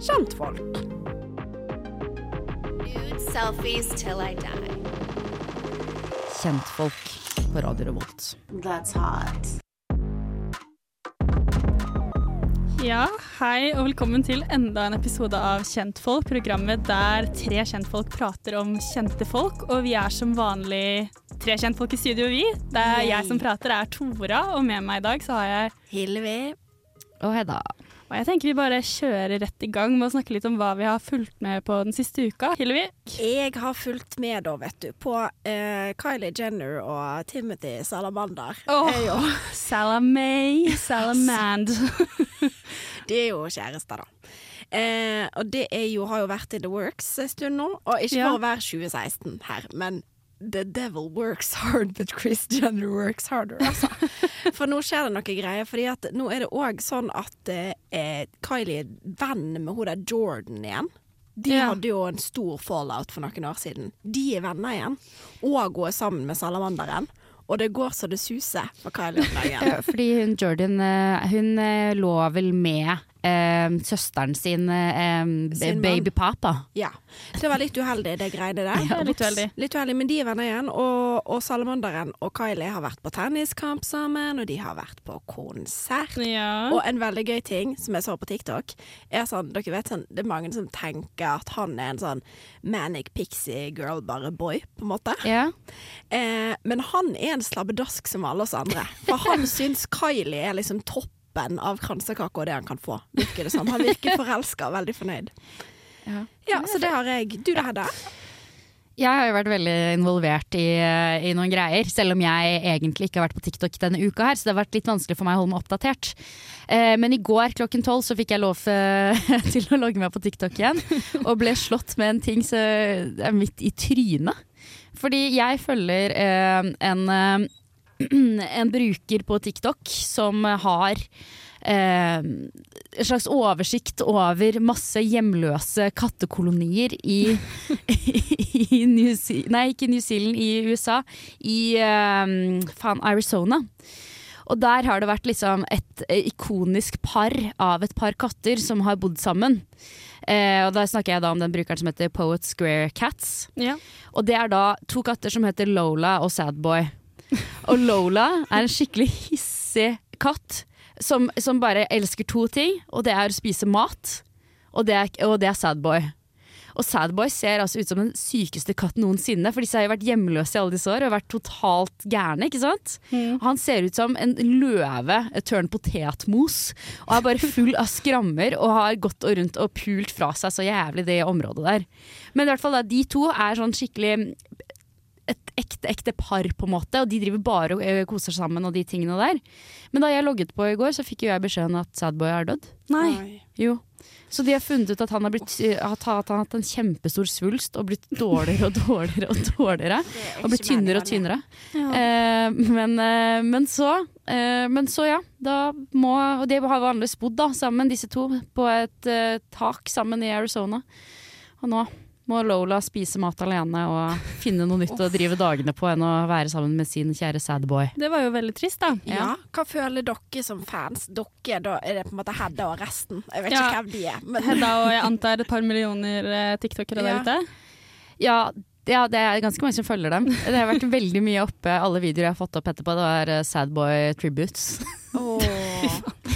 kjentfolk. Nude selfies till Kjentfolk på Radio Revolt. That's hot. Ja, hei og velkommen til enda en episode av Kjentfolk, programmet der tre kjentfolk prater om kjente folk. Og vi er som vanlig tre kjentfolk i studio, vi. Det er jeg som prater, er Tora, og med meg i dag så har jeg Hilvi. Og Hedda. Og jeg tenker vi bare kjører rett i gang med å snakke litt om hva vi har fulgt med på den siste uka. Hillevi? Jeg har fulgt med da, vet du, på uh, Kylie Jenner og Timothy Salamander. Åh. Er jo, Salamay, Salamand. de er jo kjærester, da. Eh, og det jo, har jo vært in the works en stund nå. Og ikke Ja. hver å være 2016 her, men The devil works hard, but Chris Jenner works harder, altså. For nå skjer det noe greier. Fordi at nå er det òg sånn at eh, Kylie er venn med hun der Jordan igjen. De Ja. hadde jo en stor fallout for noen år siden. De er venner igjen. Og hun er sammen med salamanderen. Og det går så det suser for Kylie om dagen. Fordi hun Jordan eh, Hun eh, lå vel med eh, søsteren sin, eh, Sin babypapa. Ja. Det var litt uheldig, det greiene der. Ja, litt uheldig. Litt uheldig, men de er venner igjen. Og, og Salamanderen og Kylie har vært på tenniskamp sammen, og de har vært på konsert. Ja. Og en veldig gøy ting som jeg så på TikTok, er sånn Dere vet sånn Det er mange som tenker at han er en sånn manic pixie girl, bare boy, på en måte. Ja. Eh, men han er en slabbedask som alle oss andre. For han syns Kylie er liksom toppen av kransekake og det han kan få, virker det som. Han virker forelska og veldig fornøyd. Ja. Ja, så det har jeg. Du da, Hedda? Jeg har jo vært veldig involvert i, i noen greier, selv om jeg egentlig ikke har vært på TikTok denne uka her, så det har vært litt vanskelig for meg å holde meg oppdatert. Eh, men i går klokken tolv så fikk jeg lov eh, til å logge meg på TikTok igjen, og ble slått med en ting som er midt i trynet. Fordi jeg følger eh, en, eh, en bruker på TikTok som har eh, en slags oversikt over masse hjemløse kattekolonier i, i New Zealand Nei, ikke New Zealand, i USA. I eh, faen, Arizona. Og der har det vært liksom et eh, ikonisk par av et par katter som har bodd sammen. Eh, og da snakker jeg da om den brukeren som heter Poet Square Cats. ja. Og det er da to katter som heter Lola og Sadboy. Og Lola er en skikkelig hissig katt som, som bare elsker to ting, og det er å spise mat, og det er, og det er Sadboy. Og Sadboy ser altså ut som den sykeste katten noensinne, for disse har jo vært hjemløse i alle disse år og vært totalt gærne, ikke sant? Og Han ser ut som en løve tørn potetmos, og er bare full av skrammer og har gått og rundt og pult fra seg så jævlig det området der. Men i hvert fall da, de to er sånn skikkelig et ekte, ekte par, på en måte, og de driver bare og eh, koser seg sammen og de tingene der. Men da jeg logget på i går, så fikk jo jeg beskjeden at Sadboy er dødd. Nei. Jo. Så de har funnet ut at han har, blitt, eh, at han har hatt en kjempestor svulst og blitt dårligere og dårligere og dårligere. Og blitt tynnere og tynnere. Ja. Eh, men, eh, men så eh, Men så, ja. Da må Og de har vanligvis bodd da, sammen, disse to, på et eh, tak sammen i Arizona. Og nå må Lola spise mat alene og finne noe nytt å drive dagene på enn å være sammen med sin kjære sadboy. Det var jo veldig trist, da. Ja. Hva føler dere som fans? Dere, da er det på en måte Hedda og resten. Jeg vet Ja. ikke hvem de er. Men Hedda og jeg antar et par millioner eh, tiktokere der Ja. ute. Ja, ja, det er ganske mange som følger dem. Det har vært veldig mye oppe. Alle videoer jeg har fått opp etterpå, det var eh, Sadboy tributes. Åh.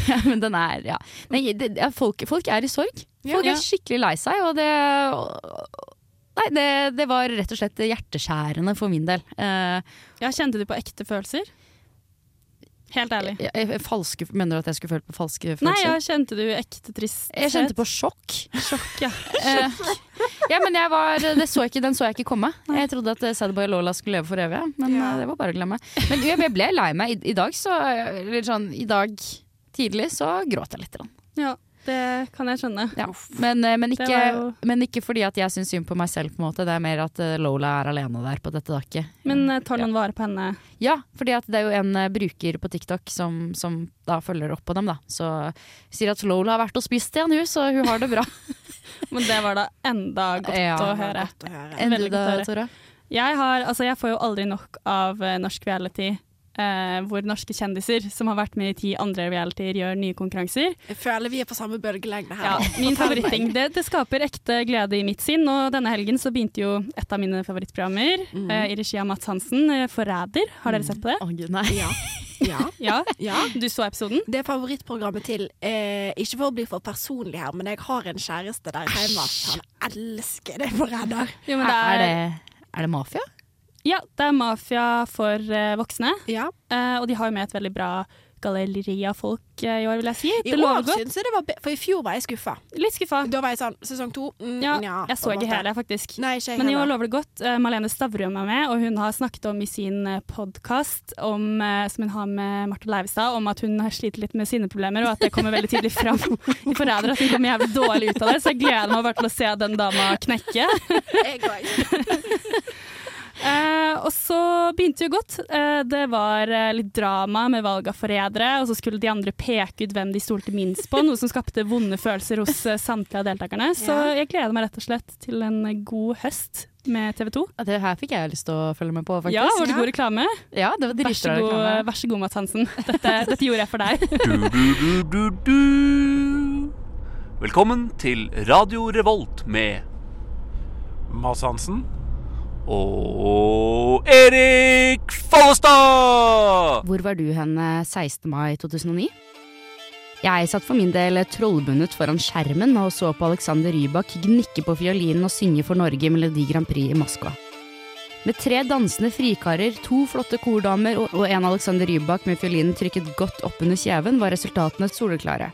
ja, men den er ja. Nei, det, det, folk, folk er i sorg. Folk er skikkelig lei seg, og det Nei, det, det var rett og slett hjerteskjærende for min del. Uh, Ja, Kjente du på ekte følelser? Helt ærlig. jeg- falske, mener du at jeg skulle følt på falske følelser? Nei, ja, kjente du ekte tristhet? Jeg kjente på sjokk. sjokk, ja. Eh, ja, men jeg var, det så ikke, den så jeg ikke komme. Jeg trodde at eh, Sadboy Lola skulle leve for evig, men Ja. eh, det var bare å glemme. Men jeg ble lei meg. I, i dag så Eller sånn, i dag tidlig så gråt jeg litt. ja. Det kan jeg skjønne. Ja. Men, eh, men, ikke, jo- men ikke fordi at jeg syns synd på meg selv, på en måte. Det er mer at eh, Lola er alene der på dette dakket. Men eh, tar noen vare på henne? Ja, fordi det er jo en bruker på TikTok som, som da følger opp på dem, da. Så sier at Lola har vært og spist igjen, hun, så hun har det bra. Men det var da enda godt Ja. å høre. Godt å høre. Veldig godt å høre. Jeg, har, altså jeg får jo aldri nok av norsk reality eh, hvor norske kjendiser som har vært med i ti andre realityer, gjør nye konkurranser. Jeg føler vi er på samme bølgelengde Ja, her. min favoritting. Det, det skaper ekte glede i mitt sinn, og denne helgen så begynte jo et av mine favorittprogrammer mm. eh, i regi av Mats Hansen, eh, 'Forræder'. Har dere sett på det? Å, gud, nei. Ja. ja. Ja, ja. du så episoden? Det er favorittprogrammet til eh, Ikke for å bli for personlig her, men jeg har en kjæreste der hjemme. Han elsker det på Redder. Jo, men Er, er, er, det, er det mafia? Ja, det er mafia for uh, voksne, Ja. Uh, og de har jo med et veldig bra galleri av folk uh, i år, vil jeg si. I Det år lover godt. syns jeg det var For i fjor var jeg skuffa. Litt skuffa. Da var jeg sånn Sesong to? Mm, Ja, ja, jeg så ikke hele, faktisk. Nei, ikke Men i år lover det godt. Eh, Malene Stavrum er med, og hun har snakket om i sin podkast som hun har med Marte Leivestad, om at hun har slitt litt med sinneproblemer, og at det kommer veldig tidlig fram i Forræder at hun kommer jævlig dårlig ut av det. Så jeg gleder meg bare til å se den dama knekke. Jeg. Eh, og så begynte jo godt. Eh, det var eh, litt drama med valg av forrædere, og så skulle de andre peke ut hvem de stolte minst på, noe som skapte vonde følelser hos eh, samtlige av deltakerne. Så Ja. jeg gleder meg rett og slett til en god høst med TV 2. Ja, Det her fikk jeg lyst til å følge med på, faktisk. Ja, var det god reklame? Ja, det var Vær så god, reklame. vær så god Mats Hansen. Dette, dette gjorde jeg for deg. Du, du, du, du, du. Velkommen til Radio Revolt med Mads Hansen. Og Erik Follestad! Hvor var du hen eh, 16. mai 2009? Jeg satt for min del trollbundet foran skjermen og så på Alexander Rybak gnikke på fiolinen og synge for Norge i Melodi Grand Prix i Moskva. Med tre dansende frikarer, to flotte kordamer og en Alexander Rybak med fiolinen trykket godt opp under kjeven, var resultatene soleklare.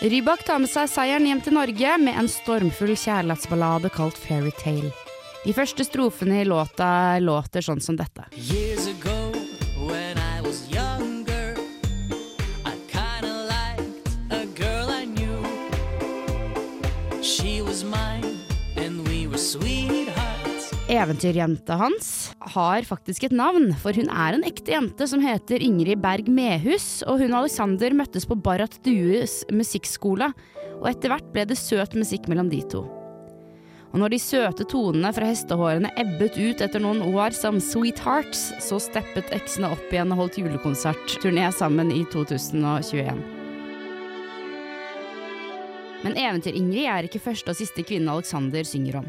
Rybak tar med seg seieren hjem til Norge med en stormfull kjærlighetsballade kalt Fairytale. De første strofene i låta låter sånn som dette. Younger, mine, we. Eventyrjenta hans har faktisk et navn, for hun er en ekte jente som heter Ingrid Berg Mehus, og hun og Alexander møttes på Barrat Dues musikkskole, og etter hvert ble det søt musikk mellom de to. Og når de søte tonene fra hestehårene ebbet ut etter noen år som Sweethearts, så steppet eksene opp igjen og holdt julekonsertturné sammen i 2021. Men Eventyr-Ingrid er ikke første og siste kvinne Alexander synger om.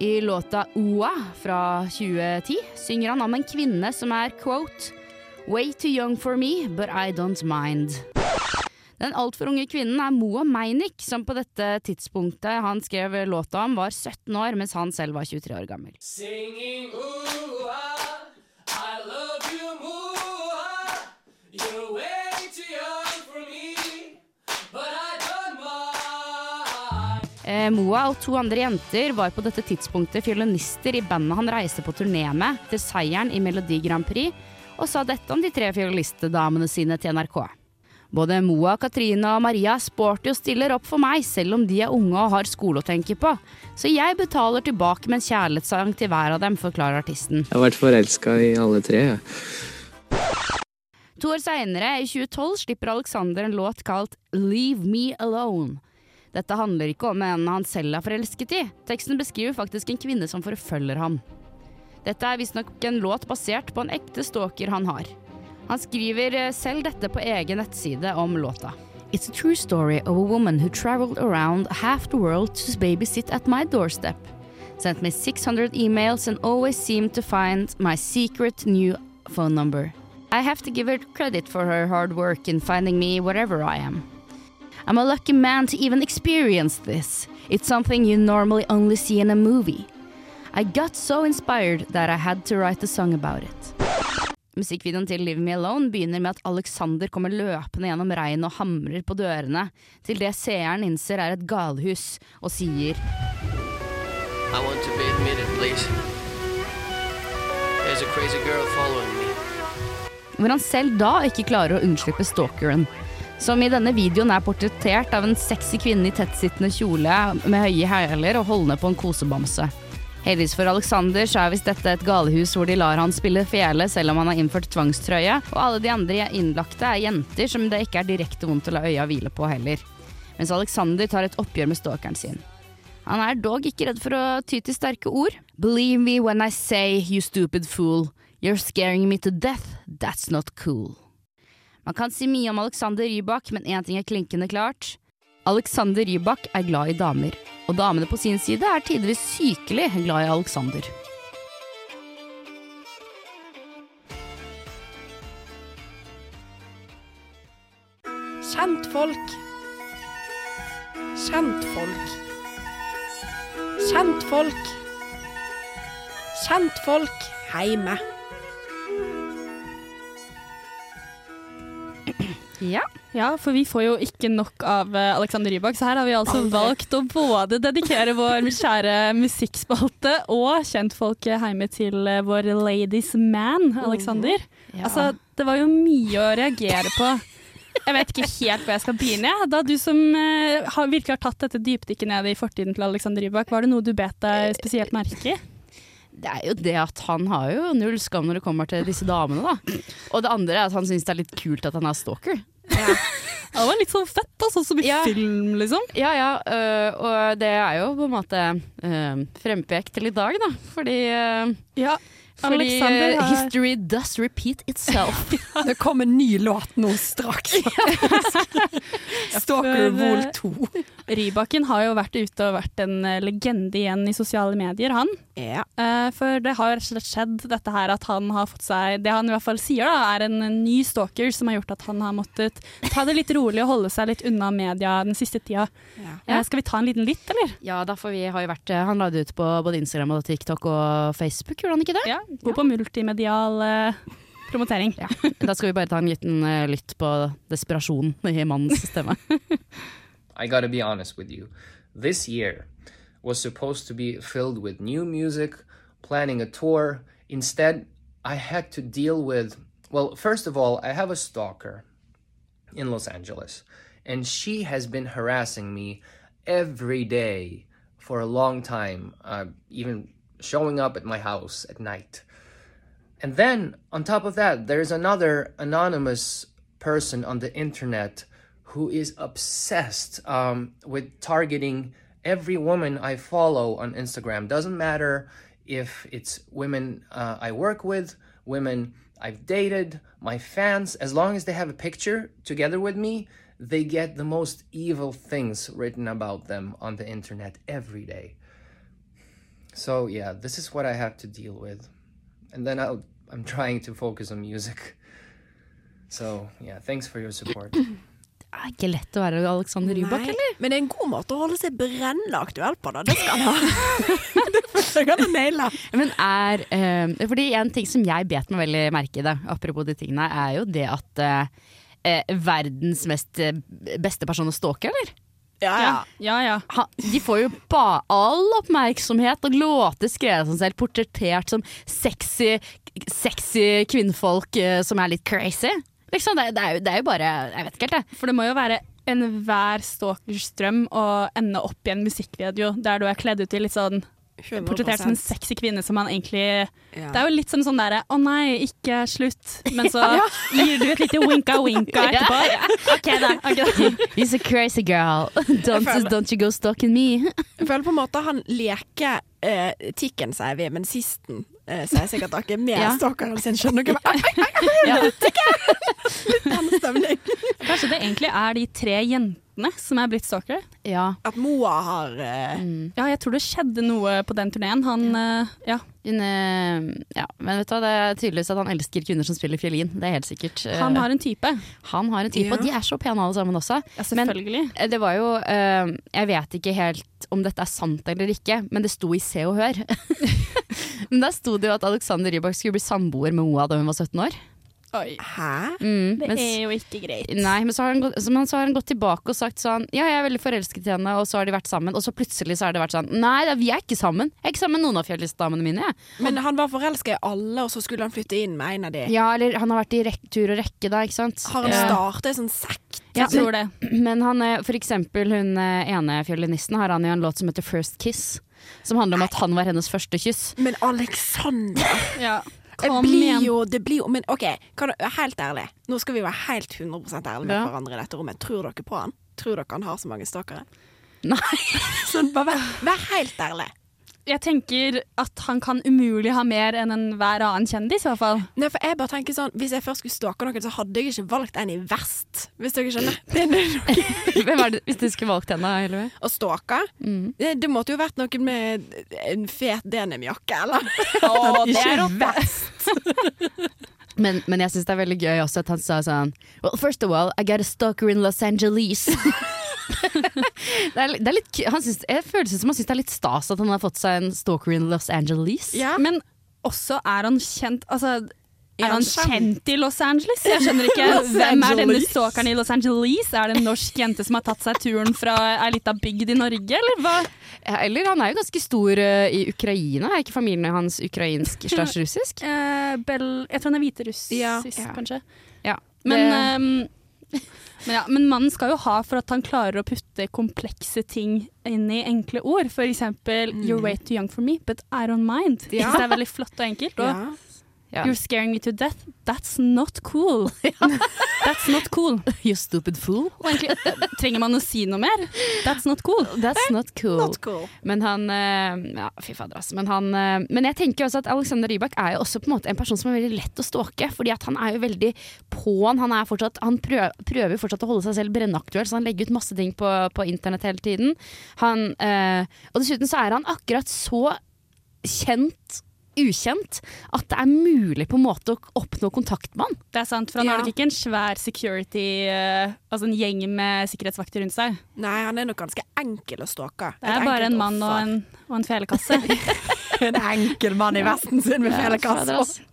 I låta Oa fra 2010 synger han om en kvinne som er quote Way too young for me, but I don't mind. Den altfor unge kvinnen er Moa Meinik, som på dette tidspunktet han skrev låta om, var 17 år, mens han selv var 23 år gammel. Singing, ooh, I love you, mooah. You're way too young for me, but I don't mind. Eh, Moa og to andre jenter var på dette tidspunktet fiolinister i bandet han reiste på turné med til seieren i Melodi Grand Prix, og sa dette om de tre fiolinistdamene sine til NRK. Både Moa, Katrine og Maria sporty og stiller opp for meg, selv om de er unge og har skole å tenke på. Så jeg betaler tilbake med en kjærlighetssang til hver av dem, forklarer artisten. Jeg har vært forelska i alle tre. jeg. To år seinere, i 2012, slipper Alexander en låt kalt Leave Me Alone. Dette handler ikke om en han selv er forelsket i. Teksten beskriver faktisk en kvinne som forfølger ham. Dette er visstnok en låt basert på en ekte stalker han har. Han skriver eh, selv dette på egen nettside om låta. It's a true story of a woman who traveled around half the world to babysit at my doorstep. Sent me 600 emails and always seemed to find my secret new phone number. I have to give her credit for her hard work in finding me wherever I am. I'm a lucky man to even experience this. It's something you normally only see in a movie. I got so inspired that I had to write a song about it. Musikkvideoen til Leave Me Alone begynner med at Alexander kommer løpende gjennom regn og hamrer på dørene, til det seeren innser er et galehus, og sier I want to be admitted, please. There's a crazy girl following me. hvor han selv da ikke klarer å unnslippe stalkeren. Som i denne videoen er portrettert av en sexy kvinne i tettsittende kjole med høye hæler og holdende på en kosebamse. Heldigvis for Alexander så er visst dette et galehus hvor de lar han spille fele selv om han har innført tvangstrøye, og alle de andre innlagte er jenter som det ikke er direkte vondt å la øya hvile på heller. Mens Alexander tar et oppgjør med stalkeren sin. Han er dog ikke redd for å ty til sterke ord. Believe me when I say, you stupid fool. You're scaring me to death, that's not cool. Man kan si mye om Alexander Rybak, men én ting er klinkende klart. Alexander Rybak er glad i damer, og damene på sin side er tidvis sykelig glad i Alexander. Kjentfolk. Kjentfolk. Kjentfolk. Kjentfolk heime. Ja. Ja, for vi får jo ikke nok av eh, Alexander Rybak, så her har vi altså valgt å både dedikere vår kjære musikkspalte og kjentfolket hjemme til eh, vår ladies man, Alexander. Ja. Altså, det var jo mye å reagere på. Jeg vet ikke helt hvor jeg skal begynne. Da du som eh, har, virkelig har tatt dette dypdykket ned i fortiden til Alexander Rybak, var det noe du bet deg spesielt merke i? Det er jo det at han har jo null skam når det kommer til disse damene, da. Og det andre er at han syns det er litt kult at han er stalker. Det var litt sånn fett, da, sånn som i Ja. film, liksom. Ja ja, øh, og det er jo på en måte øh, frempekt til i dag, da. Fordi, øh, Ja, fordi øh, har- history does repeat itself. Det kommer ny låt nå straks. Stalker Vol eh, 2. Rybakken har jo vært ute og vært en eh, legende igjen i sosiale medier, han. Ja. Eh, for det har rett og slett skjedd dette her at han har fått seg Det han i hvert fall sier, da, er en, ny stalker som har gjort at han har måttet ta det litt rolig og holde seg litt unna media den siste tida. Ja. Eh, skal vi ta en liten lytt, eller? ja, derfor vi har jo vært Han la det ut på både Instagram og TikTok og Facebook, gjorde han ikke det? Ja, God på multimedial uh, promotering. Ja. Da skal vi bare ta en liten uh, lytt på desperasjonen i mannens stemme. I gotta be honest with you. This year was supposed to be filled with new music, planning a tour. Instead, I had to deal with, well, first of all, I have a stalker in Los Angeles, and she has been harassing me every day for a long time, uh, even showing up at my house at night. And then, on top of that, there's another anonymous person on the internet who is obsessed um, with targeting every woman I follow on Instagram. Doesn't matter if it's women uh, I work with, women I've dated, my fans, as long as they have a picture together with me, they get the most evil things written about them on the internet every day. So, yeah, this is what I have to deal with and then I'll, I'm trying to focus on music. So yeah, thanks for your support. Det er ikke lett å være Alexander Rybak, Nei, eller? Men det er en god måte å holde seg brennende aktuell på, da. Det skal han ha. det kan han naile. Men er eh, Fordi en ting som jeg bet meg veldig merke i, det, apropos de tingene, er jo det at eh, eh, verdens mest eh, beste person å stalke, eller? Ja, ja. Ja, ja. Ha, de får jo ba all oppmerksomhet og låter skrevet som selv, portrettert som sexy, sexy kvinnfolk eh, som er litt crazy. Liksom, det, det, er jo, det er jo bare Jeg vet ikke helt, jeg. For det må jo være enhver stalkers drøm å ende opp i en musikkvideo der du er kledd ut i litt sånn portrettert som en sexy kvinne som man egentlig Ja. Det er jo litt som sånn derre 'Å nei, ikke slutt', men så gir du et lite winka-winka etterpå. OK, da. ok da. He's a crazy girl. Don't, føler- don't you go stalking me. Jeg føler på en måte han leker eh, tikken, sier vi, men sisten eh, sier sikkert noe med Ja. stalkeren sin. Skjønner dere? Ja. Litt den stemning. Kanskje det egentlig er de tre jentene som er blitt stalkere? Ja. At Moa har eh, Ja, jeg tror det skjedde noe på den turneen. Han uh, Ja. Hun, eh, ja, men vet du hva, det er tydeligvis at han elsker kvinner som spiller fiolin. Det er helt sikkert. Han har en type. han har en type, Ja. og de er så pene alle sammen også. Ja, selvfølgelig. Men det var jo eh, Jeg vet ikke helt om dette er sant eller ikke, men det sto i Se og Hør. men der sto det jo at Alexander Rybak skulle bli samboer med Moa da hun var 17 år. Oi. Hæ? Mm, Det mens- er jo ikke greit. Nei, men så har, han gått, så- men så har han gått tilbake og sagt sånn Ja, jeg er veldig forelsket i henne, og så har de vært sammen. Og så plutselig så har det vært sånn Nei, da, vi er ikke sammen. Jeg er ikke sammen med noen av fjellistdamene mine. Jeg. Men han var forelska i alle, og så skulle han flytte inn med en av de. Ja, eller han har vært i rek tur og rekke, da, ikke sant. Har han startet starta en sånn sekt? Ja, Jeg tror det. Men han, eh, for eksempel hun eh, ene fiolinisten har han jo en låt som heter First Kiss. Som handler om at han var hennes første kyss. Men Alexander Ja. Kom blir igjen. jo, det blir jo Men OK, kan helt ærlig. Nå skal vi være helt 100 ærlige med Ja. hverandre i dette rommet. Tror dere på han? Tror dere han har så mange stalkere? Nei. Sånn, bare vær, vær helt ærlig. Jeg tenker at han kan umulig ha mer enn enhver annen kjendis, i hvert fall. Nei, for jeg bare tenker sånn Hvis jeg først skulle stalke noen, så hadde jeg ikke valgt en i vest. Hvis dere skjønner. Det Hvem er det, hvis du skulle valgt henne, Hylvi? Å stalke? Mm. Det, det måtte jo vært noen med en fet denimjakke, eller? Å, det er rått. Men, men jeg syns det er veldig gøy også at han sa sånn Well, first of all, I got a stalker in Los Angeles. det er, det er litt, han synes, jeg føles som han syns det er litt stas at han har fått seg en stalker in Los Angeles. Ja. Men også er han kjent Altså, Er han kjent? i Los Angeles? Jeg skjønner ikke. Hvem er denne stalkeren i Los Angeles? Er det en norsk jente som har tatt seg turen fra ei lita bygd i Norge, eller hva? Eller han er jo ganske stor uh, i Ukraina. Er ikke familien hans ukrainsk slash russisk? Uh, Bell Jeg tror han er hviterussisk, Ja. Ja. kanskje. Ja. Men, ehm, men, ja, men mannen skal jo ha for at han klarer å putte komplekse ting inn i enkle ord. For eksempel 'You're way too young for me, but I don't mind'. Ja. Det er veldig flott og enkelt. Og Ja. Ja. 'You're scaring me to death'. That's not cool. That's not cool. You stupid fool. Og egentlig, trenger man å si noe mer? That's not cool. That's not cool. Not cool. Men han eh, Ja, fy fader, altså. Men, han, eh, men jeg tenker også at Alexander Rybak er jo også på en måte en person som er veldig lett å stalke. Fordi at han er jo veldig på'n. Han, er fortsatt, han prøver, prøver fortsatt å holde seg selv brennaktuell, så han legger ut masse ting på, på internett hele tiden. Han, øh, og dessuten så er han akkurat så kjent ukjent at det er mulig på en måte å oppnå kontakt med han. Det er sant, for han Ja. har nok ikke en svær security, eh, altså en gjeng med sikkerhetsvakter rundt seg. Nei, han er nok ganske enkel å stalke. Det er bare en mann og en, og en felekasse. en enkel mann i vesten sin med felekasse.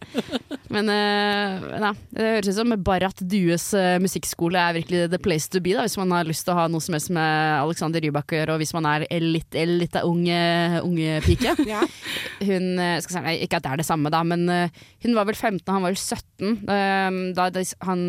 Men uh, nei, det høres ut som Barrat Dues uh, musikkskole er virkelig the place to be da, hvis man har lyst til å ha noe som helst med Alexander Rybak å gjøre, og hvis man er litt, litt av unge, unge pike. Ja. Hun eh, si, nei, Ikke at det er det samme, da, men uh, hun var vel 15, han var vel 17 eh, da de, han,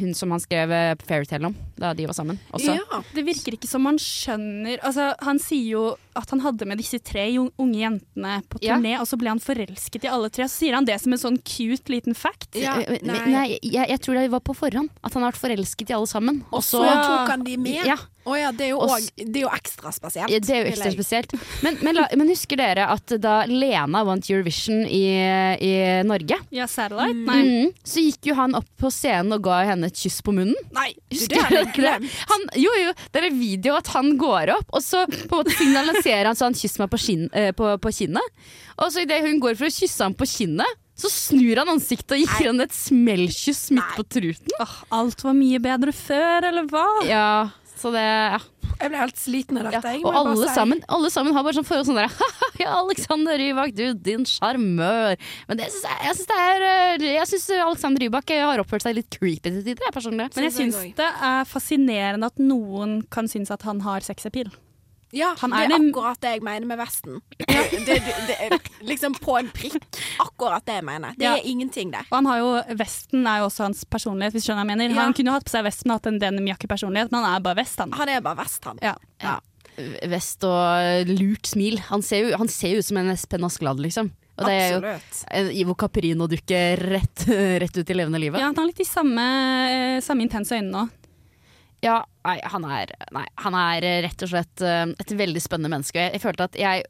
hun som han skrev Fairytale om, da de var sammen. Også. ja. Det virker ikke som han skjønner altså, Han sier jo at han hadde med disse tre unge jentene på Ja. turné, og så ble han forelsket i alle tre. Så sier han det som en sånn cute liten fact. Ja, Eh, nei. nei, jeg, jeg tror det var på forhånd. At han har vært forelsket i alle sammen. Og så Ja. tok han de med. Ja, Å ja, det er jo, også, det er jo ekstra spesielt. Ja, det er jo ekstra spesielt. Men, men, men husker dere at da Lena vant Eurovision i, i Norge, Ja, Satellite? Nei. mm, så gikk jo han opp på scenen og ga henne et kyss på munnen. Nei, Husker det har glemt. Han, jo, jo, det er en video at han går opp, og så på en måte signaliserer han så han kysser meg på, skinn, eh, på, på kinnet'. Og så idet hun går for å kysse ham på kinnet, så snur han ansiktet og gir henne et smellkyss midt på truten. Åh, alt var mye bedre før, eller hva? Ja, så det ja. Jeg ble helt sliten av dette. Ja, og alle si. sammen, alle sammen har bare sånn forhold sånn der Ja, Alexander Rybak, du din sjarmør. Men det jeg, jeg syns det er eh, Jeg synes Alexander Rybak har oppført seg litt creepy til tider, jeg personlig. Men jeg syns det er fascinerende at noen kan synes at han har sexappeal. Ja, Han det er er akkurat det jeg mener med Vesten. Det, det, det er liksom på en prikk. Akkurat det jeg mener. Det Ja. er ingenting, det. Og han har jo, Vesten er jo også hans personlighet, hvis du skjønner hva jeg mener. Ja. Han kunne jo hatt på seg vesten og hatt en denimjakkepersonlighet, men han er bare vest, han. Han er bare vest, han. Ja. Ja. Vest og lurt smil. Han ser jo, han ser ut som en Espen Askeladd, liksom. Og det er jo en Ivo Caprino-dukke rett, rett ut i levende livet. Ja, han har litt de samme, eh, samme intense øynene òg. Ja, nei, han er, nei, han er rett og slett eh, et veldig spennende menneske. Jeg følte at jeg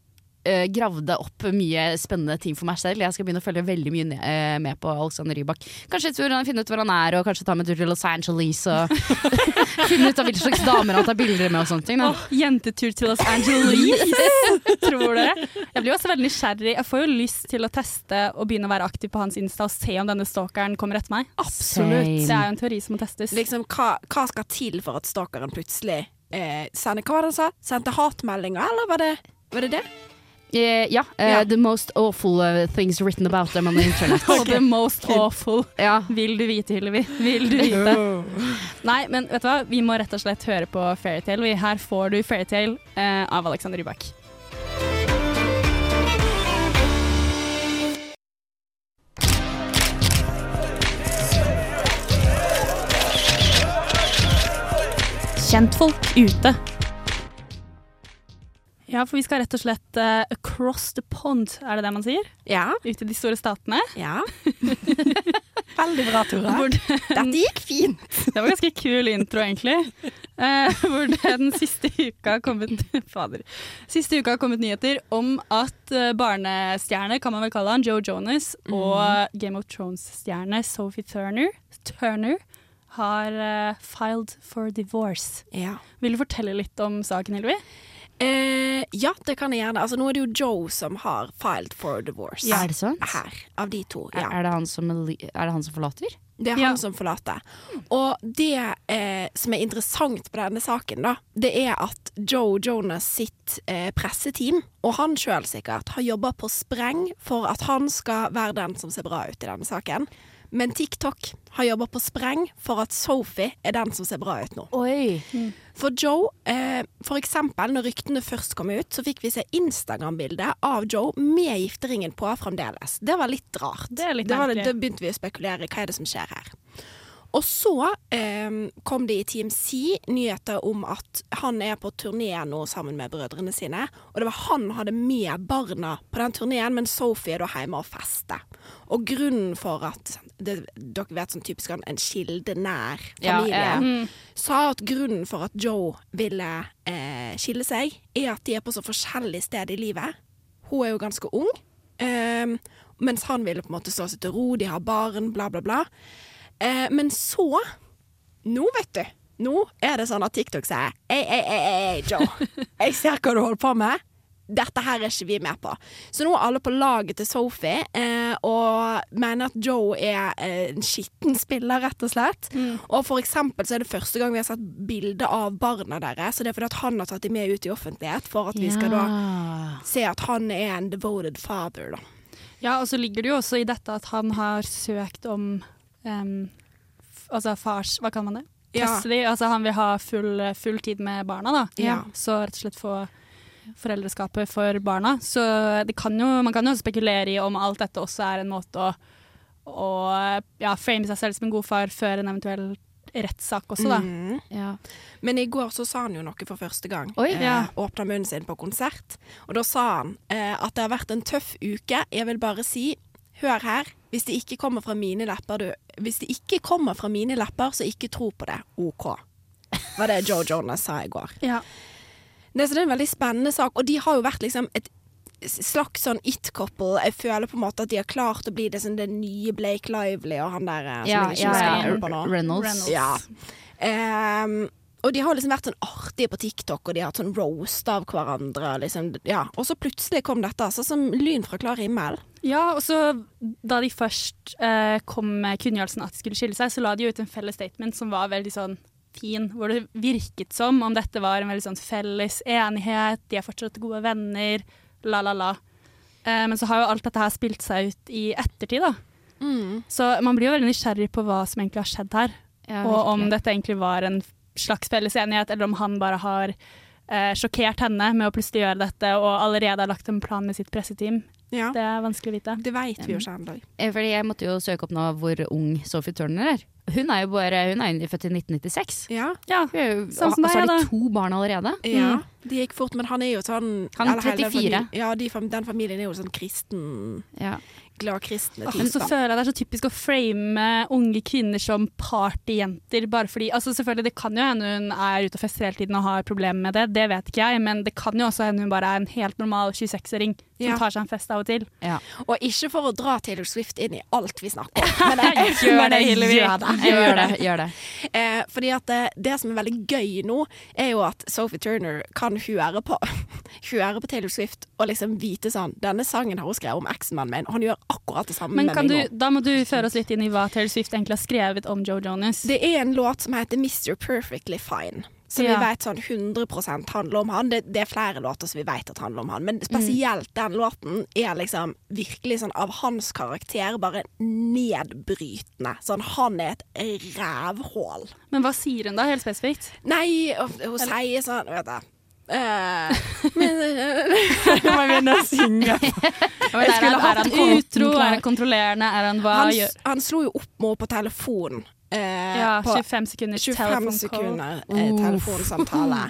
eh, gravde opp mye spennende ting for meg selv. Jeg skal begynne å følge veldig mye ned, uh, med på Alexander Rybak. Kanskje tur, finne ut hvor han er, og kanskje ta med tur til Los Angeles. Og finne ut av hvilke slags damer han tar bilder med og sånne ting. Oh, jentetur til Los Angeles! Tror dere? Jeg blir også veldig nysgjerrig. Jeg får jo lyst til å teste og begynne å være aktiv på hans Insta og se om denne stalkeren kommer etter meg. Absolutt. Det er jo en teori som må testes. Liksom, hva, hva skal til for at stalkeren plutselig eh, sender Hva var det han sa? Sendte hatmeldinger, eller var det var det? det? Eh, ja, Uh, yeah. The most awful uh, things written about them on the internet. okay. the most awful. ja. Vil du vite, Hillevi? Vil du vite? Nei, men vet du hva? Vi må rett og slett høre på Fairytale. Her får du Fairytale uh, av Alexander Rybak. Kjentfolk ute. Ja, for vi skal rett og slett uh, across the pond, er det det man sier? Ja. Ut i de store statene. ja. Veldig bra, Tora. Dette gikk fint. det var ganske kul intro, egentlig. Uh, hvor det den siste uka har kommet Fader. Siste uka har kommet nyheter om at uh, barnestjerne, kan man vel kalle han, Joe Jonas, og Game of Thrones-stjerne Sophie Turner, Turner har filed for divorce. Ja. Vil du fortelle litt om saken, Hilvi? Eh, ja, det kan jeg gjerne. Altså, nå er det jo Joe som har filed for divorce. Er det sant? Her, av de to. Ja. er, det han som, er det han som forlater? Det er Ja. han som forlater. Og det eh, som er interessant på denne saken, da, det er at Joe Jonas sitt eh, presseteam, og han sjøl sikkert, har jobba på spreng for at han skal være den som ser bra ut i denne saken. Men TikTok har jobba på spreng for at Sophie er den som ser bra ut nå. Oi. For Joe, eh, for eksempel når ryktene først kom ut, så fikk vi se Instagram-bildet av Joe med gifteringen på fremdeles. Det var litt rart. Det er litt var, da begynte vi å spekulere hva er det som skjer her. Og så eh, kom det i Team C nyheter om at han er på turné nå sammen med brødrene sine. Og det var han hadde med barna på den turneen, men Sophie er da hjemme og fester. Og grunnen for at det, Dere vet sånn typisk han, en kilde nær Ja, familie ja. Mm. sa at grunnen for at Joe ville eh, skille seg, er at de er på så forskjellig sted i livet. Hun er jo ganske ung, eh, mens han ville på en måte stå seg til ro, de har barn, bla, bla, bla. Eh, men så Nå, vet du. Nå er det sånn at TikTok sier ei, ei, ei, Joe. Jeg ser hva du holder på med. Dette her er ikke vi med på. Så nå er alle på laget til Sophie eh, og mener at Joe er eh, en skitten spiller, rett og slett. Og for eksempel så er det første gang vi har sett bilde av barna deres. Så det er fordi at han har tatt dem med ut i offentlighet for at vi skal da se at han er en devoted father, da. Ja, og så ligger det jo også i dette at han har søkt om um, Altså fars Hva kan man det? Ja. Custody. Altså han vil ha full, full tid med barna, da. Ja. Så rett og slett få foreldreskapet for barna. Så det kan jo, man kan jo spekulere i om alt dette også er en måte å, å ja, frame seg selv som en god far før en eventuell rettssak også, da. Mm. Ja. Men i går så sa han jo noe for første gang. Oi. Eh, Åpna munnen sin på konsert. Og da sa han eh, at det har vært en tøff uke. Jeg vil bare si, hør her. Hvis det ikke kommer fra mine lepper, du Hvis det ikke kommer fra mine lepper, så ikke tro på det. OK. Var det Joe Jonas sa i går. Ja. Det, så det er en veldig spennende sak, og de har jo vært liksom et slags sånn it-couple. Jeg føler på en måte at de har klart å bli det, sånn, det nye Blake Lively og han der eh, som Ja, ikke ja, ja. på nå. Reynolds. Reynolds. Ja. Ehm, og de har liksom vært sånn artige på TikTok, og de har hatt sånn roast av hverandre. Liksom, ja. Og så plutselig kom dette, altså som lyn fra klar himmel. Ja, og så da de først uh, kom med kunngjørelsen at de skulle skille seg, så la de ut en felles statement som var veldig sånn fin, hvor det virket som om dette var en veldig sånn felles enighet, de er fortsatt gode venner, la, la, la. Eh, men så har jo alt dette her spilt seg ut i ettertid, da. Så man blir jo veldig nysgjerrig på hva som egentlig har skjedd her, Ja, og om dette egentlig var en slags felles enighet, eller om han bare har eh, sjokkert henne med å plutselig gjøre dette, og allerede har lagt en plan med sitt presseteam. Ja. Det er vanskelig å vite. Det veit vi jo ikke ennå. Eh, Fordi jeg måtte jo søke opp nå hvor ung Sophie Turner er. Hun er jo bare, hun er født i 1996. Ja. Ja, Sånn som og så deg, har de to barn allerede. ja. Det gikk fort, men han er jo sånn Han er eller hele 34. Ja, de, den familien er jo sånn kristen Ja. Glad kristne Men så føler jeg det er så typisk å frame unge kvinner som partyjenter, bare fordi altså Selvfølgelig, det kan jo hende hun er ute og fester hele tiden og har problemer med det, det vet ikke jeg, men det kan jo også hende hun bare er en helt normal 26-åring som Ja. tar seg en fest av og til. ja. Og ikke for å dra Taylor Swift inn i alt vi snakker om, men jeg, Gjør men det, jeg gjør det. Gjør det. Gjør det. Eh, fordi at det, det som er veldig gøy nå, er jo at Sophie Turner kan høre på, høre på Taylor Swift og liksom vite sånn Denne sangen har hun skrevet om eksmannen min, og han gjør akkurat det samme Men med kan meg du, da må du føre oss litt inn i hva Taylor Swift egentlig har skrevet om Joe Jonas. Det er en låt som heter Mr. Perfectly Fine. Som Ja. vi vet sånn 100% handler om han. Det, det er flere låter som vi vet at handler om han, men spesielt den låten er liksom virkelig sånn av hans karakter bare nedbrytende. Sånn, han er et rævhål. Men hva sier hun da, helt spesifikt? Nei, hun, hun sier sånn Vet du men, Nå må jeg begynne å synge. Er, skulle han, hatt utro? Er han kontrollerende? Er han hva Han, gjør han slo jo opp med henne på telefon. eh, Ja, 25 sekunder 25 sekunder eh, telefonsamtale.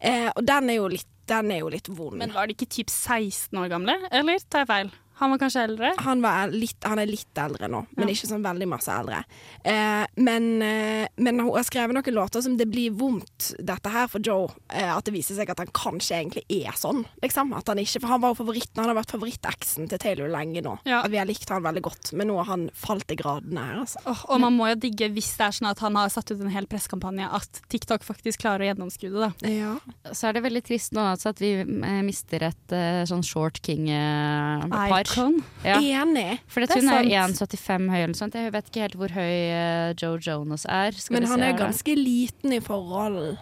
Eh, og den er, jo litt, den er jo litt vond. Men var de ikke typ 16 år gamle, eller tar jeg feil? Han var kanskje eldre? Han, var litt, han er litt eldre nå, men Ja. ikke sånn veldig masse eldre. Eh, men, eh, men hun har skrevet noen låter som det blir vondt, dette her, for Joe. Eh, at det viser seg at han kanskje egentlig er sånn. Liksom. At han ikke, for han var jo favoritten, han har vært favoritteksen til Taylor lenge nå. Ja. At vi har likt han veldig godt, men nå har han falt i gradene her, altså. Oh, og man må jo digge hvis det er sånn at han har satt ut en hel presskampanje, at TikTok faktisk klarer å gjennomskue det. da. Ja. Så er det veldig trist nå altså, at vi eh, mister et uh, sånn short king-par. Icon. ja. Enig. For Det er hun er 1,75 høy eller noe sånt. Jeg vet ikke helt hvor høy eh, Joe Jonas er. Skal Men han se er ganske ganske liten i forhold.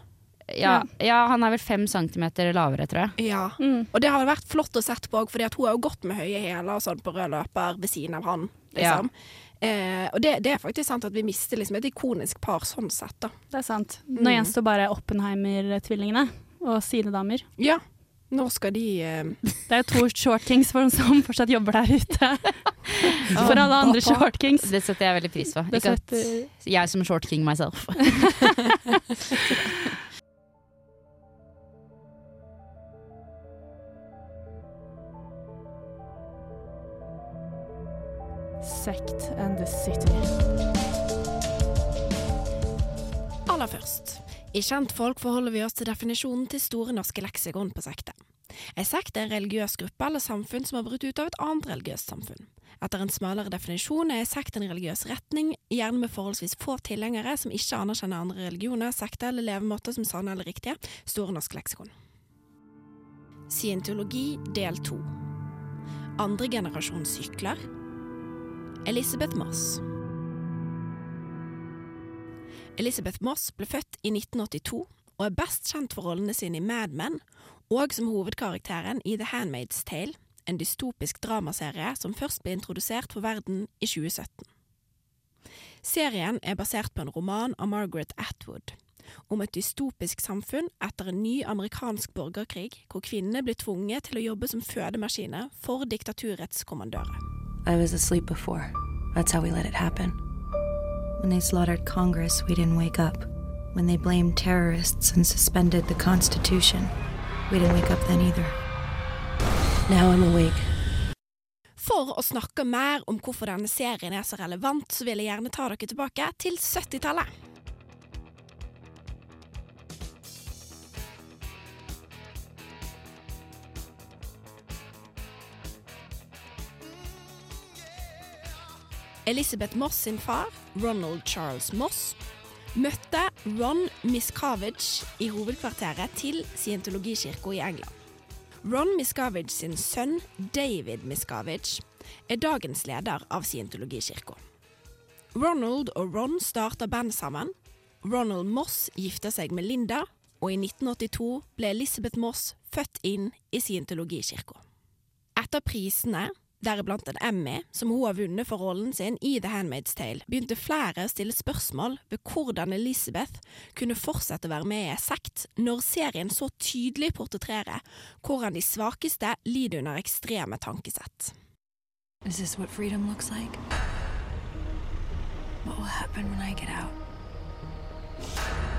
ja, ja, han er vel fem centimeter lavere, tror jeg. Ja. Mm. Og det har vært flott å sett på òg, fordi hun har jo gått med høye hæler og sånn på rød løper ved siden av han. Liksom. Eh, og det, det er faktisk sant at vi mister liksom et ikonisk par sånn sett, da. Det er sant. Mm. Nå gjenstår bare Oppenheimer-tvillingene og sine damer. Ja. Nå skal de uh... Det er jo to short kings for, som fortsatt jobber der ute. For alle andre short kings. Det setter jeg veldig pris på. Ikke at jeg som short king myself. Sect and the City. Aller først. I Kjentfolk forholder vi oss til definisjonen til Store norske leksikon på sekte. En sekt er en religiøs gruppe eller samfunn som har brutt ut av et annet religiøst samfunn. Etter en smalere definisjon er sekt en religiøs retning, gjerne med forholdsvis få tilhengere som ikke anerkjenner andre religioner, sekter eller levemåter som sanne eller riktige. Store norske leksikon. Scientologi del to. Andre generasjons sykler. Elisabeth Moss. Elisabeth Moss ble født i 1982 og er best kjent for rollene sine i Mad Men og som hovedkarakteren i The Handmaid's Tale, en dystopisk dramaserie som først ble introdusert for verden i 2017. Serien er basert på en roman av Margaret Atwood om et dystopisk samfunn etter en ny amerikansk borgerkrig hvor kvinnene blir tvunget til å jobbe som fødemaskiner for diktaturets kommandører. I was asleep before. That's how we let it happen. When they slaughtered Congress, we didn't wake up. When they blamed terrorists and suspended the Constitution, we didn't wake up then either. Now I'm awake. For å snakke mer om hvorfor denne serien er så relevant, så vil jeg gjerne ta dere tilbake til 70-tallet. Elizabeth Moss sin far, Ronald Charles Moss, møtte Ron Miscavige i hovedkvarteret til Scientologikirka i England. Ron Miscavige sin sønn, David Miscavige, er dagens leder av Scientologikirka. Ronald og Ron starta band sammen. Ronald Moss gifta seg med Linda, og i 1982 ble Elizabeth Moss født inn i Scientologikirka. Etter prisene, deriblant en Emmy, som hun har vunnet for rollen sin i The Handmaid's Tale, begynte flere å stille spørsmål ved hvordan Elizabeth kunne fortsette å være med i en sekt når serien så tydelig portretterer hvordan de svakeste lider under ekstreme tankesett. Is this what freedom looks like? What will happen when I get out?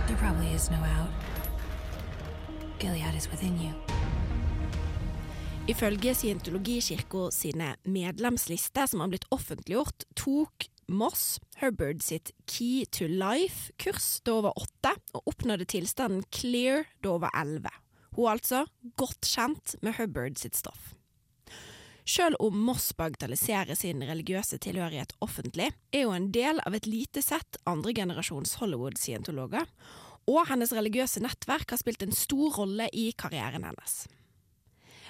There probably is no out. Gilead is within you. Ifølge Scientologikirka sine medlemslister som har blitt offentliggjort, tok Moss Hubbard sitt Key to Life-kurs da hun var åtte, og oppnådde tilstanden clear da hun var elleve. Hun er altså godt kjent med Hubbard sitt stoff. Selv om Moss bagatelliserer sin religiøse tilhørighet offentlig, er hun en del av et lite sett andregenerasjons Hollywood-scientologer, og hennes religiøse nettverk har spilt en stor rolle i karrieren hennes.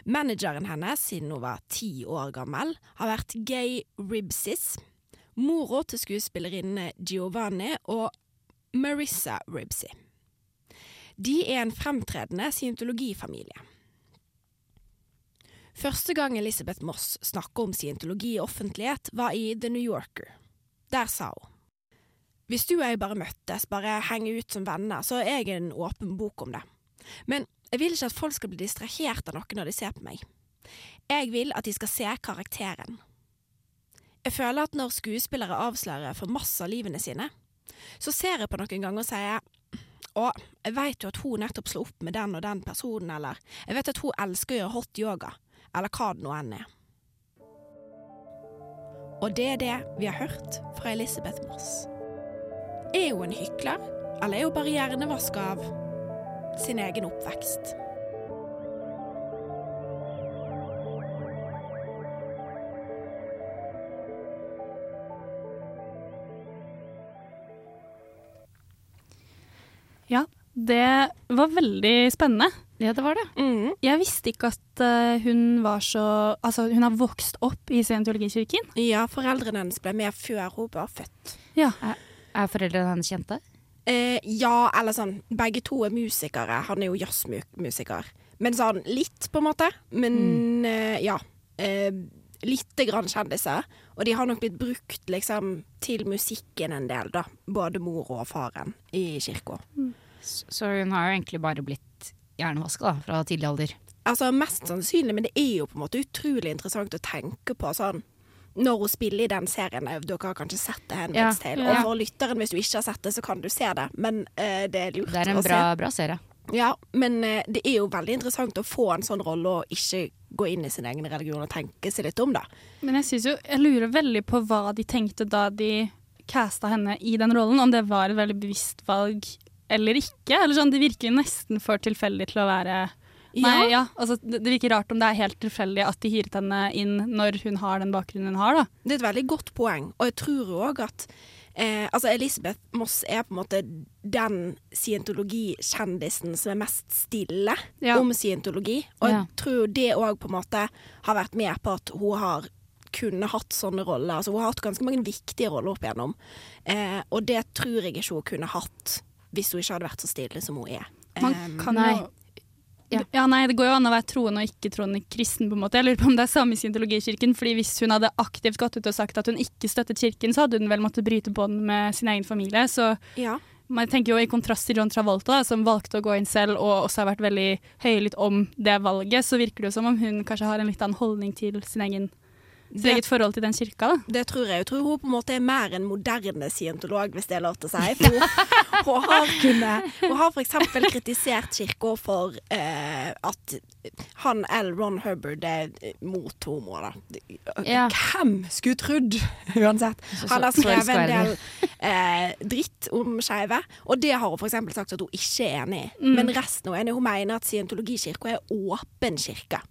Manageren hennes, siden hun var ti år gammel, har vært Gay Ribsis, mora til skuespillerinnene Giovanni og Marissa Ribsy. De er en fremtredende scientologifamilie. Første gang Elizabeth Moss snakket om scientologi i offentlighet, var i The New Yorker. Der sa hun Hvis du og jeg bare møttes, bare henger ut som venner, så er jeg en åpen bok om det. Men jeg vil ikke at folk skal bli distrahert av noe når de ser på meg. Jeg vil at de skal se karakteren. Jeg føler at når skuespillere avslører for masse av livene sine, så ser jeg på noen ganger og sier å, jeg vet jo at hun nettopp slo opp med den og den personen, eller jeg vet at hun elsker å gjøre hot yoga, eller hva det nå enn er. Og det er det vi har hørt fra Elisabeth Moss. Er hun en hykler, eller er hun bare hjernevaska av sin egen oppvekst? Ja, det var veldig spennende. Ja, det var det. Mm. Jeg visste ikke at eh, hun var så Altså, hun har vokst opp i Scientologikirken. Ja, foreldrene hennes ble med før hun var født. Ja. Er foreldrene hennes kjente? Eh, ja, eller sånn Begge to er musikere. Han er jo jazzmusiker. Men sånn litt, på en måte. Men eh, ja. Eh, Lite grann kjendiser. Og de har nok blitt brukt liksom til musikken en del, da. Både mor og faren i kirka. Mm. Så hun har jo egentlig bare blitt hjernevaska da, fra tidlig alder. Altså Mest sannsynlig, men det er jo på en måte utrolig interessant å tenke på sånn når hun spiller i den serien. eh, Dere har kanskje sett det, Handmaid's Ja. Tale. Ja. Og for lytteren, hvis du ikke har sett det, så kan du se det. Men uh, det er lurt å se. Det er en bra, bra serie. Ja, men uh, det er jo veldig interessant å få en sånn rolle og ikke gå inn i sin egen religion og tenke seg litt om, da. Men jeg synes jo, jeg lurer veldig på hva de tenkte da de casta henne i den rollen. Om det var et veldig bevisst valg eller ikke. Eller sånn, Det virker jo nesten for tilfeldig til å være Nei, ja, altså det, det virker rart om det er helt tilfeldig at de hyret henne inn når hun har den bakgrunnen hun har, da. Det er et veldig godt poeng, og jeg tror òg at eh, altså Elisabeth Moss er på en måte den scientologikjendisen som er mest stille Ja. om scientologi. Og Ja. jeg tror det òg på en måte har vært med på at hun har kunne hatt sånne roller. Altså Hun har hatt ganske mange viktige roller opp igjennom, eh, og det tror jeg ikke hun kunne hatt hvis hun ikke hadde vært så stille som hun er. Man kan nei. jo ja. nei, Det går jo an å være troende og ikke troende kristen. på en måte. Jeg lurer på om det er samme scientologikirken. fordi Hvis hun hadde aktivt gått ut og sagt at hun ikke støttet kirken, så hadde hun vel måttet bryte bånd med sin egen familie. Så ja. man tenker jo i kontrast til John Travolta, da, som valgte å gå inn selv og også har vært veldig høylytt om det valget, så virker det jo som om hun kanskje har en litt annen holdning til sin egen, sitt eget forhold til den kirka. da. Det tror jeg. Jeg tror hun på en måte er mer en moderne scientolog, hvis det er lov til å si. For hun, hun har, kunnet hun har eksempel kritisert kirka for eh, at han L. Ron Hubbard er mot homo, da. Ja. Hvem skulle trodd, uansett. Han har skrevet en del eh, dritt om skeive, og det har hun eksempel sagt at hun ikke er enig i. Mm. Men resten hun er enig. Hun mener at scientologikirka er åpen kirke.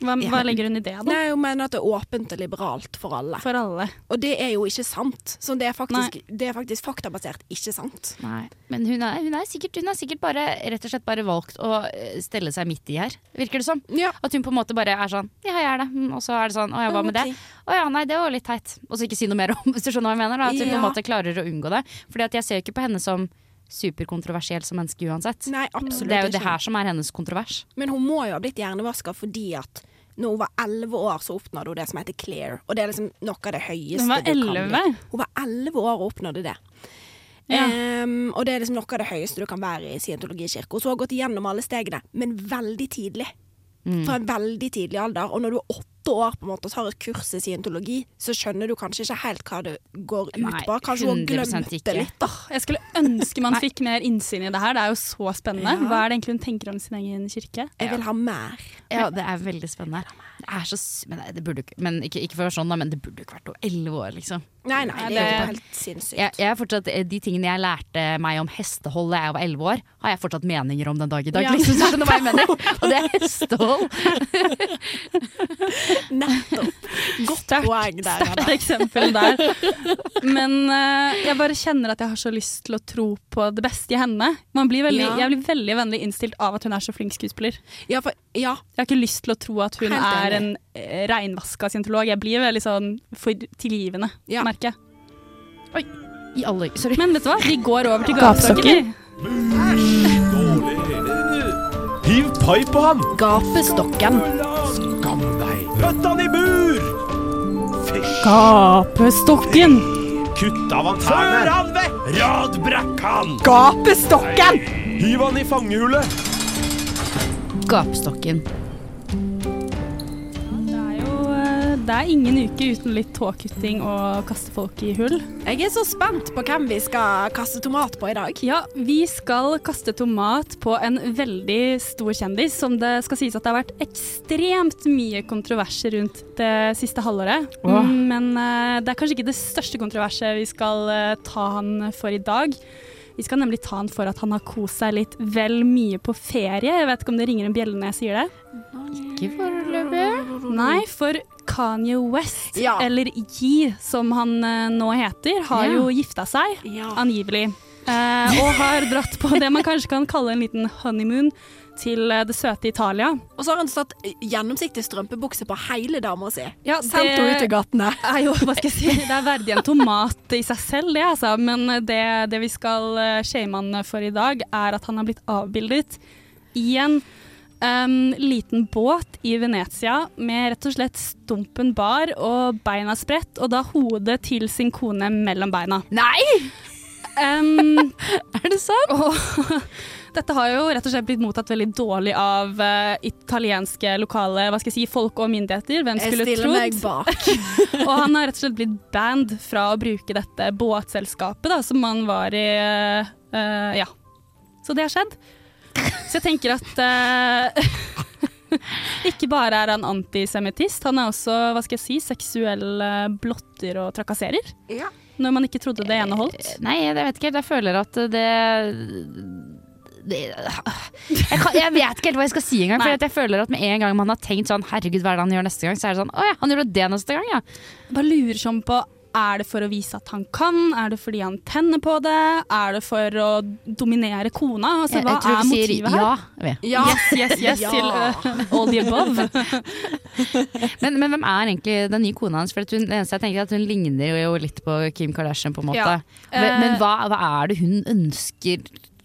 Hva, Ja. hva legger hun i det, da? Nei, hun mener at det er åpent og liberalt for alle. For alle. Og det er jo ikke sant. Så det er faktisk, det er faktisk faktabasert ikke sant. Nei. Men hun er, hun, er sikkert, hun er sikkert bare rett og slett bare valgt å eh, stelle seg midt i her, virker det som. Ja. At hun på en måte bare er sånn Ja, jeg er det. Mm, Og så er det sånn Å ja, hva med det? Å ja, nei, det var litt teit. Og så ikke si noe mer om, hvis du skjønner hva jeg mener. Da. At hun på en måte klarer å unngå det. Fordi at jeg ser jo ikke på henne som superkontroversiell som menneske uansett. Nei, absolutt det er jo det her som er hennes kontrovers. Men hun må jo ha blitt hjernevaska fordi at når hun var elleve år, så oppnådde hun det som heter clear. Og det er liksom noe av det høyeste Hun var du kan 11? bli. Hun var elleve år og oppnådde det. Ja. Um, og det er liksom noe av det høyeste du kan være i scientologikirka. Og så har hun gått igjennom alle stegene, men veldig tidlig. Mm. Fra en veldig tidlig alder. Og når du er åtte år på en måte og tar et kurs i scientologi, så skjønner du kanskje ikke helt hva det går ut Nei, på. Kanskje hun har glemt ikke. det litt. da. Jeg skulle ønske man fikk mer innsyn i det her. Det er jo så spennende. Ja. Hva er det egentlig hun tenker om sin egen kirke? Jeg vil ha mer. Ja, det er veldig spennende. Det er så, men det burde, ikke- men ikke, ikke for å være sånn, da, men det burde ikke vært noe elleve år, liksom. Nei, nei, det er jo helt sinnssykt. Jeg, jeg er fortsatt, eh, de tingene jeg lærte meg om hestehold da jeg var elleve år, har jeg fortsatt meninger om den dag i dag. Ja. Liksom, så skjønner du hva jeg mener? Og det er hestehold. Nettopp. Godt Sterkt, poeng der. sterkt eksempel der. Men uh, jeg bare kjenner at jeg har så lyst til å tro på det beste i henne. Man blir veldig, Ja. Jeg blir veldig vennlig innstilt av at hun er så flink skuespiller. Ja, for, ja, Jeg har ikke lyst til å tro at hun Helt er enig. en uh, reinvaska scientolog. Jeg blir veldig sånn for tilgivende, Ja. merker jeg. I alle, sorry. Men vet du hva? Vi går over til gapestokken. Hiv pai på han! gapestokken. Pøtt han i bur! Fysj! Gapestokken! Kutt av han tærne! Før han vekk! Radbrekk han! Gapestokken! Hiv han i fangehullet! Gapestokken. Det er ingen uke uten litt tåkutting og kaste folk i hull. Jeg er så spent på hvem vi skal kaste tomat på i dag. Ja, vi skal kaste tomat på en veldig stor kjendis som det skal sies at det har vært ekstremt mye kontroverser rundt det siste halvåret. Mm, Men eh, det er kanskje ikke det største kontroverset vi skal eh, ta han for i dag. Vi skal nemlig ta han for at han har kost seg litt vel mye på ferie. Jeg vet ikke om det ringer en bjelle når jeg sier det? Ikke foreløpig. Nei, for Kanye West, Ja. eller Yi som han eh, nå heter, har Ja. jo gifta seg, Ja. angivelig. Eh, og har dratt på det man kanskje kan kalle en liten honeymoon til eh, det søte Italia. Og så har han satt gjennomsiktig strømpebukse på hele dama si. Ja, Sendt henne ut i gatene. er jo, hva skal jeg si, det er verdig en tomat i seg selv, det altså. Men det, det vi skal shame han for i dag, er at han har blitt avbildet i en em, liten båt i Venezia med rett og slett stumpen bar og beina spredt, og da hodet til sin kone mellom beina. Nei! Um, Er det sant? og dette har jo rett og slett blitt mottatt veldig dårlig av uh, italienske lokale hva skal jeg si, folk og myndigheter. Hvem Jeg skulle stiller meg bak. Og han har rett og slett blitt banned fra å bruke dette båtselskapet da, som han var i. eh, ja. Så det har skjedd. Så jeg tenker at eh, Ikke bare er han antisemittist, han er også hva skal jeg si, seksuell eh, blotter og trakasserer. Ja. Når man ikke trodde det ene holdt. Nei, jeg vet ikke helt. Jeg føler at det det, jeg, kan, jeg vet ikke helt hva jeg skal si engang. For at jeg føler at med en gang man har tenkt sånn Herregud, hva er det han gjør neste gang? Så er det sånn Å ja, han gjorde det neste gang, ja. Bare lurer sånn på er det for å vise at han kan? Er det fordi han tenner på det? Er det for å dominere kona? Altså, Jeg, hva jeg tror er sier motivet her? ja. vi. Ja. Yes, yes, yes Ja. til uh, all the above. Men, men hvem er egentlig den nye kona hans? For at hun, det eneste jeg tenker er at hun ligner jo litt på Kim Kardashian, på en måte. Ja. Men, Eh, men hva, hva er det hun ønsker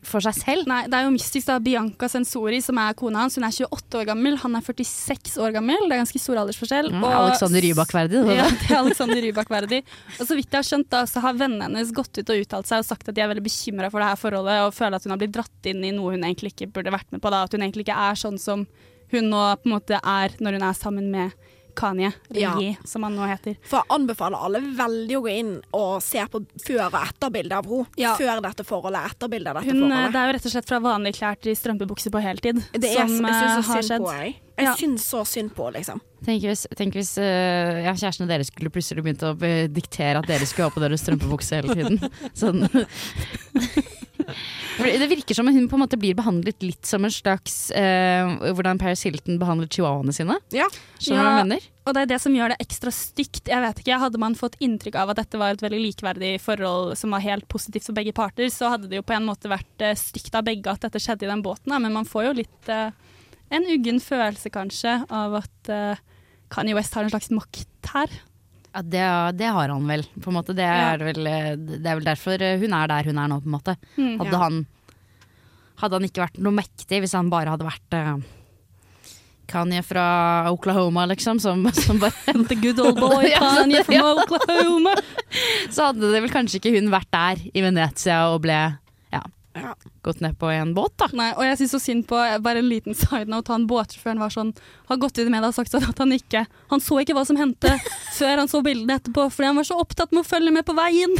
for seg selv? Nei, det er jo mystisk da. Bianca Sensori, som er kona hans, hun er 28 år gammel. Han er 46 år gammel. Det er ganske stor aldersforskjell. Mm, Og- Alexander Rybak-verdig. Ja, det er Alexander Rybak-verdig. Og så vidt jeg har skjønt, da, så har vennene hennes gått ut og uttalt seg og sagt at de er veldig bekymra for det her forholdet, og føler at hun har blitt dratt inn i noe hun egentlig ikke burde vært med på. Da. At hun egentlig ikke er sånn som hun nå på en måte er når hun er sammen med Kanye, eller Ja. Ye, som han nå heter. For jeg anbefaler alle veldig å gå inn og se på før- og etterbildet av henne. Ja. Før dette forholdet, etterbildet av dette Hun, eh, forholdet. det er jo rett og slett fra vanlige klær til strømpebukse på heltid. Det er, som jeg synes så har synd skjedd. på henne. Jeg Ja. syns så synd på liksom. Tenk hvis, tenk hvis uh, ja, kjæresten og dere skulle plutselig begynt å eh, diktere at dere skulle ha på dere strømpebukse hele tiden. Sånn. Det virker som hun på en måte blir behandlet litt som en slags uh, Hvordan Paris Hilton behandler chihuahuaene sine. Ja. Skjønner du hva jeg mener? Og det er det som gjør det ekstra stygt. Jeg vet ikke, Hadde man fått inntrykk av at dette var et veldig likeverdig forhold som var helt positivt for begge parter, så hadde det jo på en måte vært eh, stygt av begge at dette skjedde i den båten. Men man får jo litt uh, en uggen følelse, kanskje, av at uh, Kanye West har en slags makt her. Ja, det, det har han vel, på en måte. Det Ja. er, vel, eh, det er vel derfor eh, hun er der hun er nå, på en måte. Mm, Hadde, ja. han, hadde han ikke vært noe mektig hvis han bare hadde vært uh, Kanye fra Oklahoma, liksom, som, som bare The good old boy Kanye from Oklahoma. Så hadde det vel kanskje ikke hun vært der i Venezia og ble ja, gått ned på en båt, da. Nei, og jeg syns så synd på bare en liten side note. Han båtsjåføren var sånn Har gått ut i media og sagt sånn at han ikke Han så ikke hva som hendte før han så bildene etterpå, fordi han var så opptatt med å følge med på veien.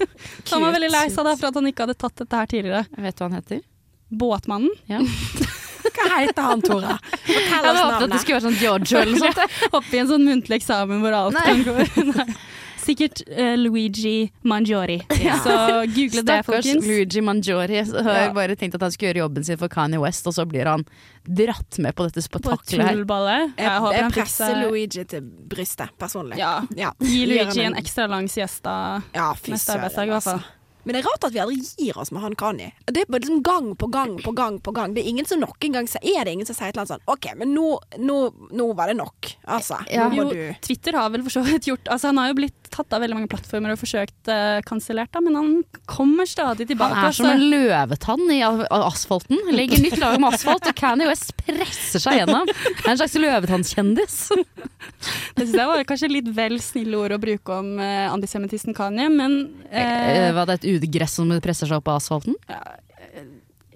han var veldig lei seg for at han ikke hadde tatt dette her tidligere. Vet hva han heter. Båtmannen. Ja. Hva heter han, Tora? Fortell Jeg hadde håpet at det skulle være sånn Giorgio eller noe sånt. Hoppe i en sånn muntlig eksamen hvor alt kan gå. Nei. Sikkert uh, Luigi Mangiori. Så google det, folkens. Stakkars. Luigi Mangiori så har Ja. bare tenkt at han skulle gjøre jobben sin for Kanye West, og så blir han dratt med på dette spetakkelet her. Jeg, Jeg jeg han presser Luigi til brystet, personlig. Ja. Ja. Gi Luigi en ekstra lang siesta. Ja, Neste arbeidsdag, i hvert fall. altså. Men det er rart at vi aldri gir oss med han Kanye. Det er bare liksom gang på gang på gang på gang. Det er ingen som nok en gang sier Er det ingen som sier et eller annet sånn OK, men nå, nå, nå var det nok. Altså, Ja. nå må Jo, du Twitter har vel for så vidt gjort Altså Han har jo blitt tatt av veldig mange plattformer og forsøkt uh, kansellert, men han kommer stadig tilbake. Han er som altså. en løvetann i asfalten. Legger nytt lag med asfalt, og Kanye West presser seg gjennom. Er en slags løvetannkjendis. Det synes jeg var kanskje litt vel snille ord å bruke om uh, antisemittisten Kanye, men Eh, Var det et ugress som presser seg opp av asfalten?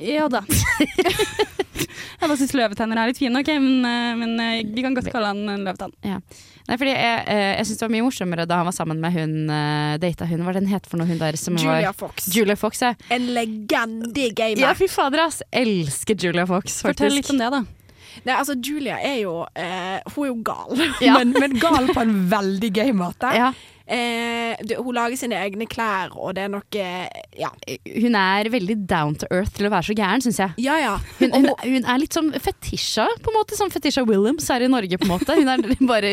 Ja da. Jeg bare syns løvetenner er litt fine, okay, men, eh, men eh, vi kan godt kalle han en løvetann. Nei, fordi jeg, eh, jeg syns det var mye morsommere da han var sammen med hun data hun. Hva var det den het for noe, hun der som Julia var Fox. Julia Fox, ja. En legende i gamet. Ja, fy fader, ass. Elsker Julia Fox, faktisk. Fortell litt om det, da. Nei, altså Julia er jo eh, Hun er jo gal. Ja. men, men gal på en veldig gøy måte. Ja. Eh, det, hun lager sine egne klær, og det er noe Ja. Hun er veldig down to earth til å være så gæren, syns jeg. Ja, ja. Hun, hun, hun er litt som Fetisha, på en måte. Som Fetisha Williams her i Norge, på en måte. Hun er bare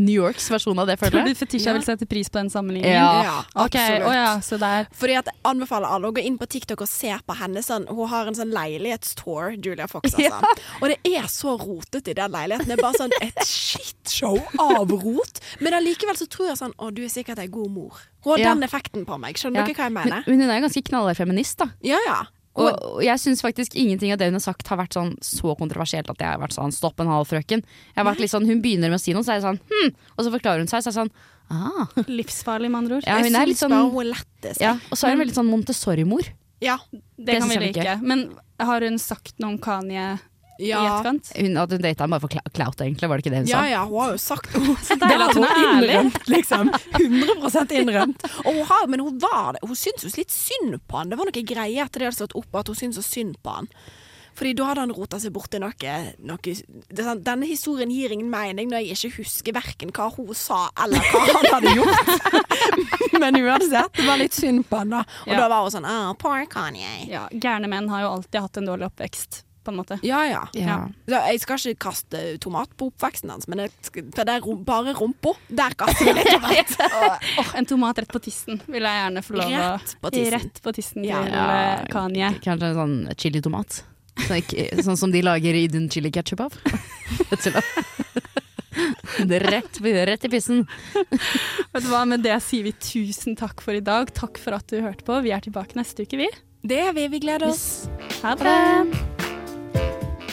New Yorks versjon av det, Tror føler du jeg. Fetisha Ja. vil sette pris på den sammenligningen? Ja. Ja, absolutt. så der. Fordi at Jeg anbefaler alle å gå inn på TikTok og se på henne. Sånn, hun har en sånn leilighetstour, Julia Fox. Altså. Og det er så rotete i den leiligheten. Det er bare sånn et shitshow av rot. Men allikevel så tror jeg sånn Å, du er sikkert ei god mor. Hun har Ja. den effekten på meg. Skjønner Ja. dere hva jeg mener? mener? hun er ganske knallhard feminist, da. Ja, ja. Og, og jeg syns faktisk ingenting av det hun har sagt har vært sånn så kontroversielt at jeg har vært sånn stopp en halv frøken. Jeg har vært litt sånn, Hun begynner med å si noe, så er jeg sånn hm, og så forklarer hun seg, så er jeg sånn ah. Livsfarlig, med andre ord. Ja, hun er jeg litt syns sånn bare hun er lettest. ja, Og så er hun veldig sånn Montessori-mor. Ja. Det, Det kan vi er like. Men har hun sagt noe om Kanye i etterkant? Hun, at hun data ham bare for clou- clout, egentlig. Var det ikke det hun Ja, sa? ja, hun har jo sagt Så deilig at hun er innrømt, liksom. 100 innrømt. Og hun har, men hun var det. Hun syntes jo litt synd på han. Det var noe greie etter det hadde stått opp, at hun syntes så synd på han. Fordi da hadde han rota seg borti noe, noe det sånn, Denne historien gir ingen mening når jeg ikke husker verken hva hun sa eller hva han hadde gjort. Men uansett, det var litt synd på han, da. Og Ja. da var hun sånn ah, Poor Kanye. Ja, Gærne menn har jo alltid hatt en dårlig oppvekst, på en måte. Ja, ja. Ja. Så jeg skal ikke kaste tomat på oppveksten hans, men er rom, bare rumpa. Der kaster jeg litt tomat. oh, en tomat rett på tissen vil jeg gjerne få lov å Rett på tissen. Rett på tissen Ja. til eh, Kanye. Kanskje en sånn chilitomat. Sånn, sånn som de lager i din chili ketchup av. Rett, rett i pissen. Vet du hva, Med det sier vi tusen takk for i dag. Takk for at du hørte på. Vi er tilbake neste uke, vi. Det er vi. Vi gleder oss. Ha det!